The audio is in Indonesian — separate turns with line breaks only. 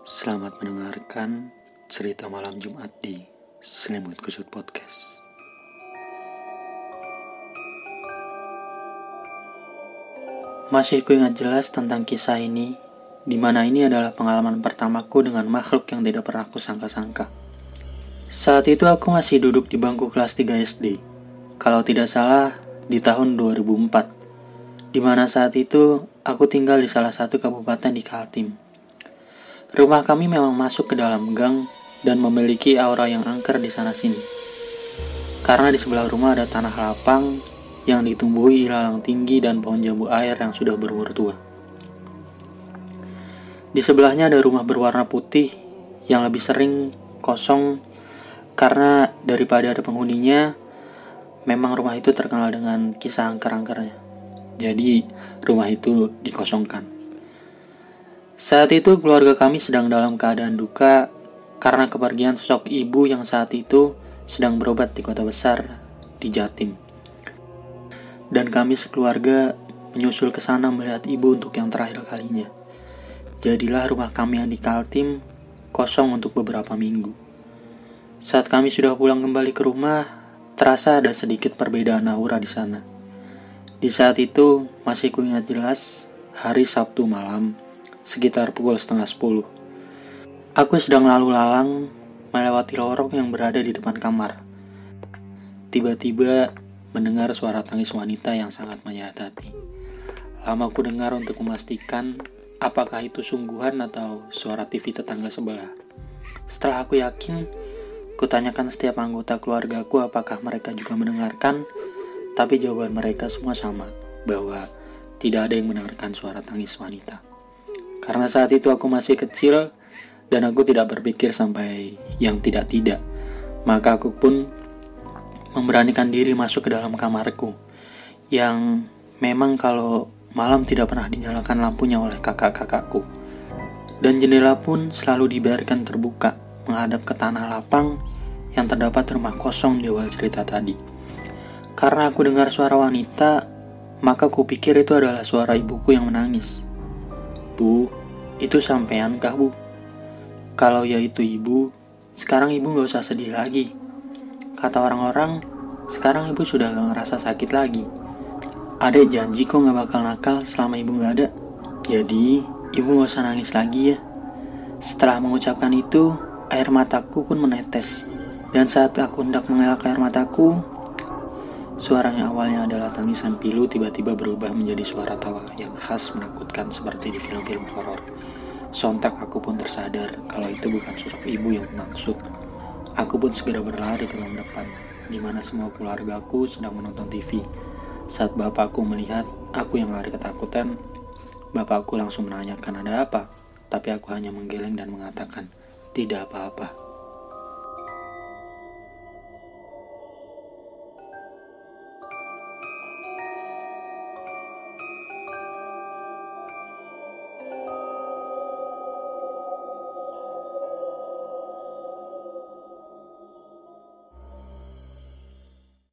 Selamat mendengarkan cerita malam Jumat di Selimut Kusut Podcast. Masih ku ingat jelas tentang kisah ini, di mana ini adalah pengalaman pertamaku dengan makhluk yang tidak pernah aku sangka-sangka. Saat itu aku masih duduk di bangku kelas 3 SD, kalau tidak salah di tahun 2004, di mana saat itu aku tinggal di salah satu kabupaten di Kaltim. Rumah kami memang masuk ke dalam gang dan memiliki aura yang angker di sana-sini. Karena di sebelah rumah ada tanah lapang yang ditumbuhi ilalang tinggi dan pohon jambu air yang sudah berumur tua. Di sebelahnya ada rumah berwarna putih yang lebih sering kosong karena daripada ada penghuninya, memang rumah itu terkenal dengan kisah angker-angkernya. Jadi rumah itu dikosongkan. Saat itu keluarga kami sedang dalam keadaan duka karena kepergian sosok ibu yang saat itu sedang berobat di kota besar di Jatim dan kami sekeluarga menyusul ke sana melihat ibu untuk yang terakhir kalinya. Jadilah rumah kami yang di Kaltim kosong untuk beberapa minggu. Saat kami sudah pulang kembali ke rumah, terasa ada sedikit perbedaan aura di sana. Di saat itu, masih kuingat jelas, hari Sabtu malam, sekitar pukul setengah sepuluh. Aku sedang lalu lalang melewati lorong yang berada di depan kamar. Tiba-tiba mendengar suara tangis wanita yang sangat menyayat Lama ku dengar untuk memastikan apakah itu sungguhan atau suara TV tetangga sebelah. Setelah aku yakin, kutanyakan setiap anggota keluargaku apakah mereka juga mendengarkan, tapi jawaban mereka semua sama, bahwa tidak ada yang mendengarkan suara tangis wanita. Karena saat itu aku masih kecil dan aku tidak berpikir sampai yang tidak-tidak, maka aku pun memberanikan diri masuk ke dalam kamarku yang memang kalau malam tidak pernah dinyalakan lampunya oleh kakak-kakakku. Dan jendela pun selalu dibiarkan terbuka menghadap ke tanah lapang yang terdapat rumah kosong di awal cerita tadi. Karena aku dengar suara wanita, maka ku pikir itu adalah suara ibuku yang menangis. Bu, itu sampean kah bu? Kalau ya itu ibu, sekarang ibu gak usah sedih lagi. Kata orang-orang, sekarang ibu sudah gak ngerasa sakit lagi. Adek janji kok gak bakal nakal selama ibu gak ada. Jadi, ibu gak usah nangis lagi ya. Setelah mengucapkan itu, air mataku pun menetes. Dan saat aku hendak mengelak air mataku, suara yang awalnya adalah tangisan pilu tiba-tiba berubah menjadi suara tawa yang khas menakutkan seperti di film-film horor. Sontak aku pun tersadar kalau itu bukan sosok ibu yang maksud. Aku pun segera berlari ke ruang depan, di mana semua keluargaku sedang menonton TV. Saat bapakku melihat aku yang lari ketakutan, bapakku langsung menanyakan ada apa, tapi aku hanya menggeleng dan mengatakan, tidak apa-apa.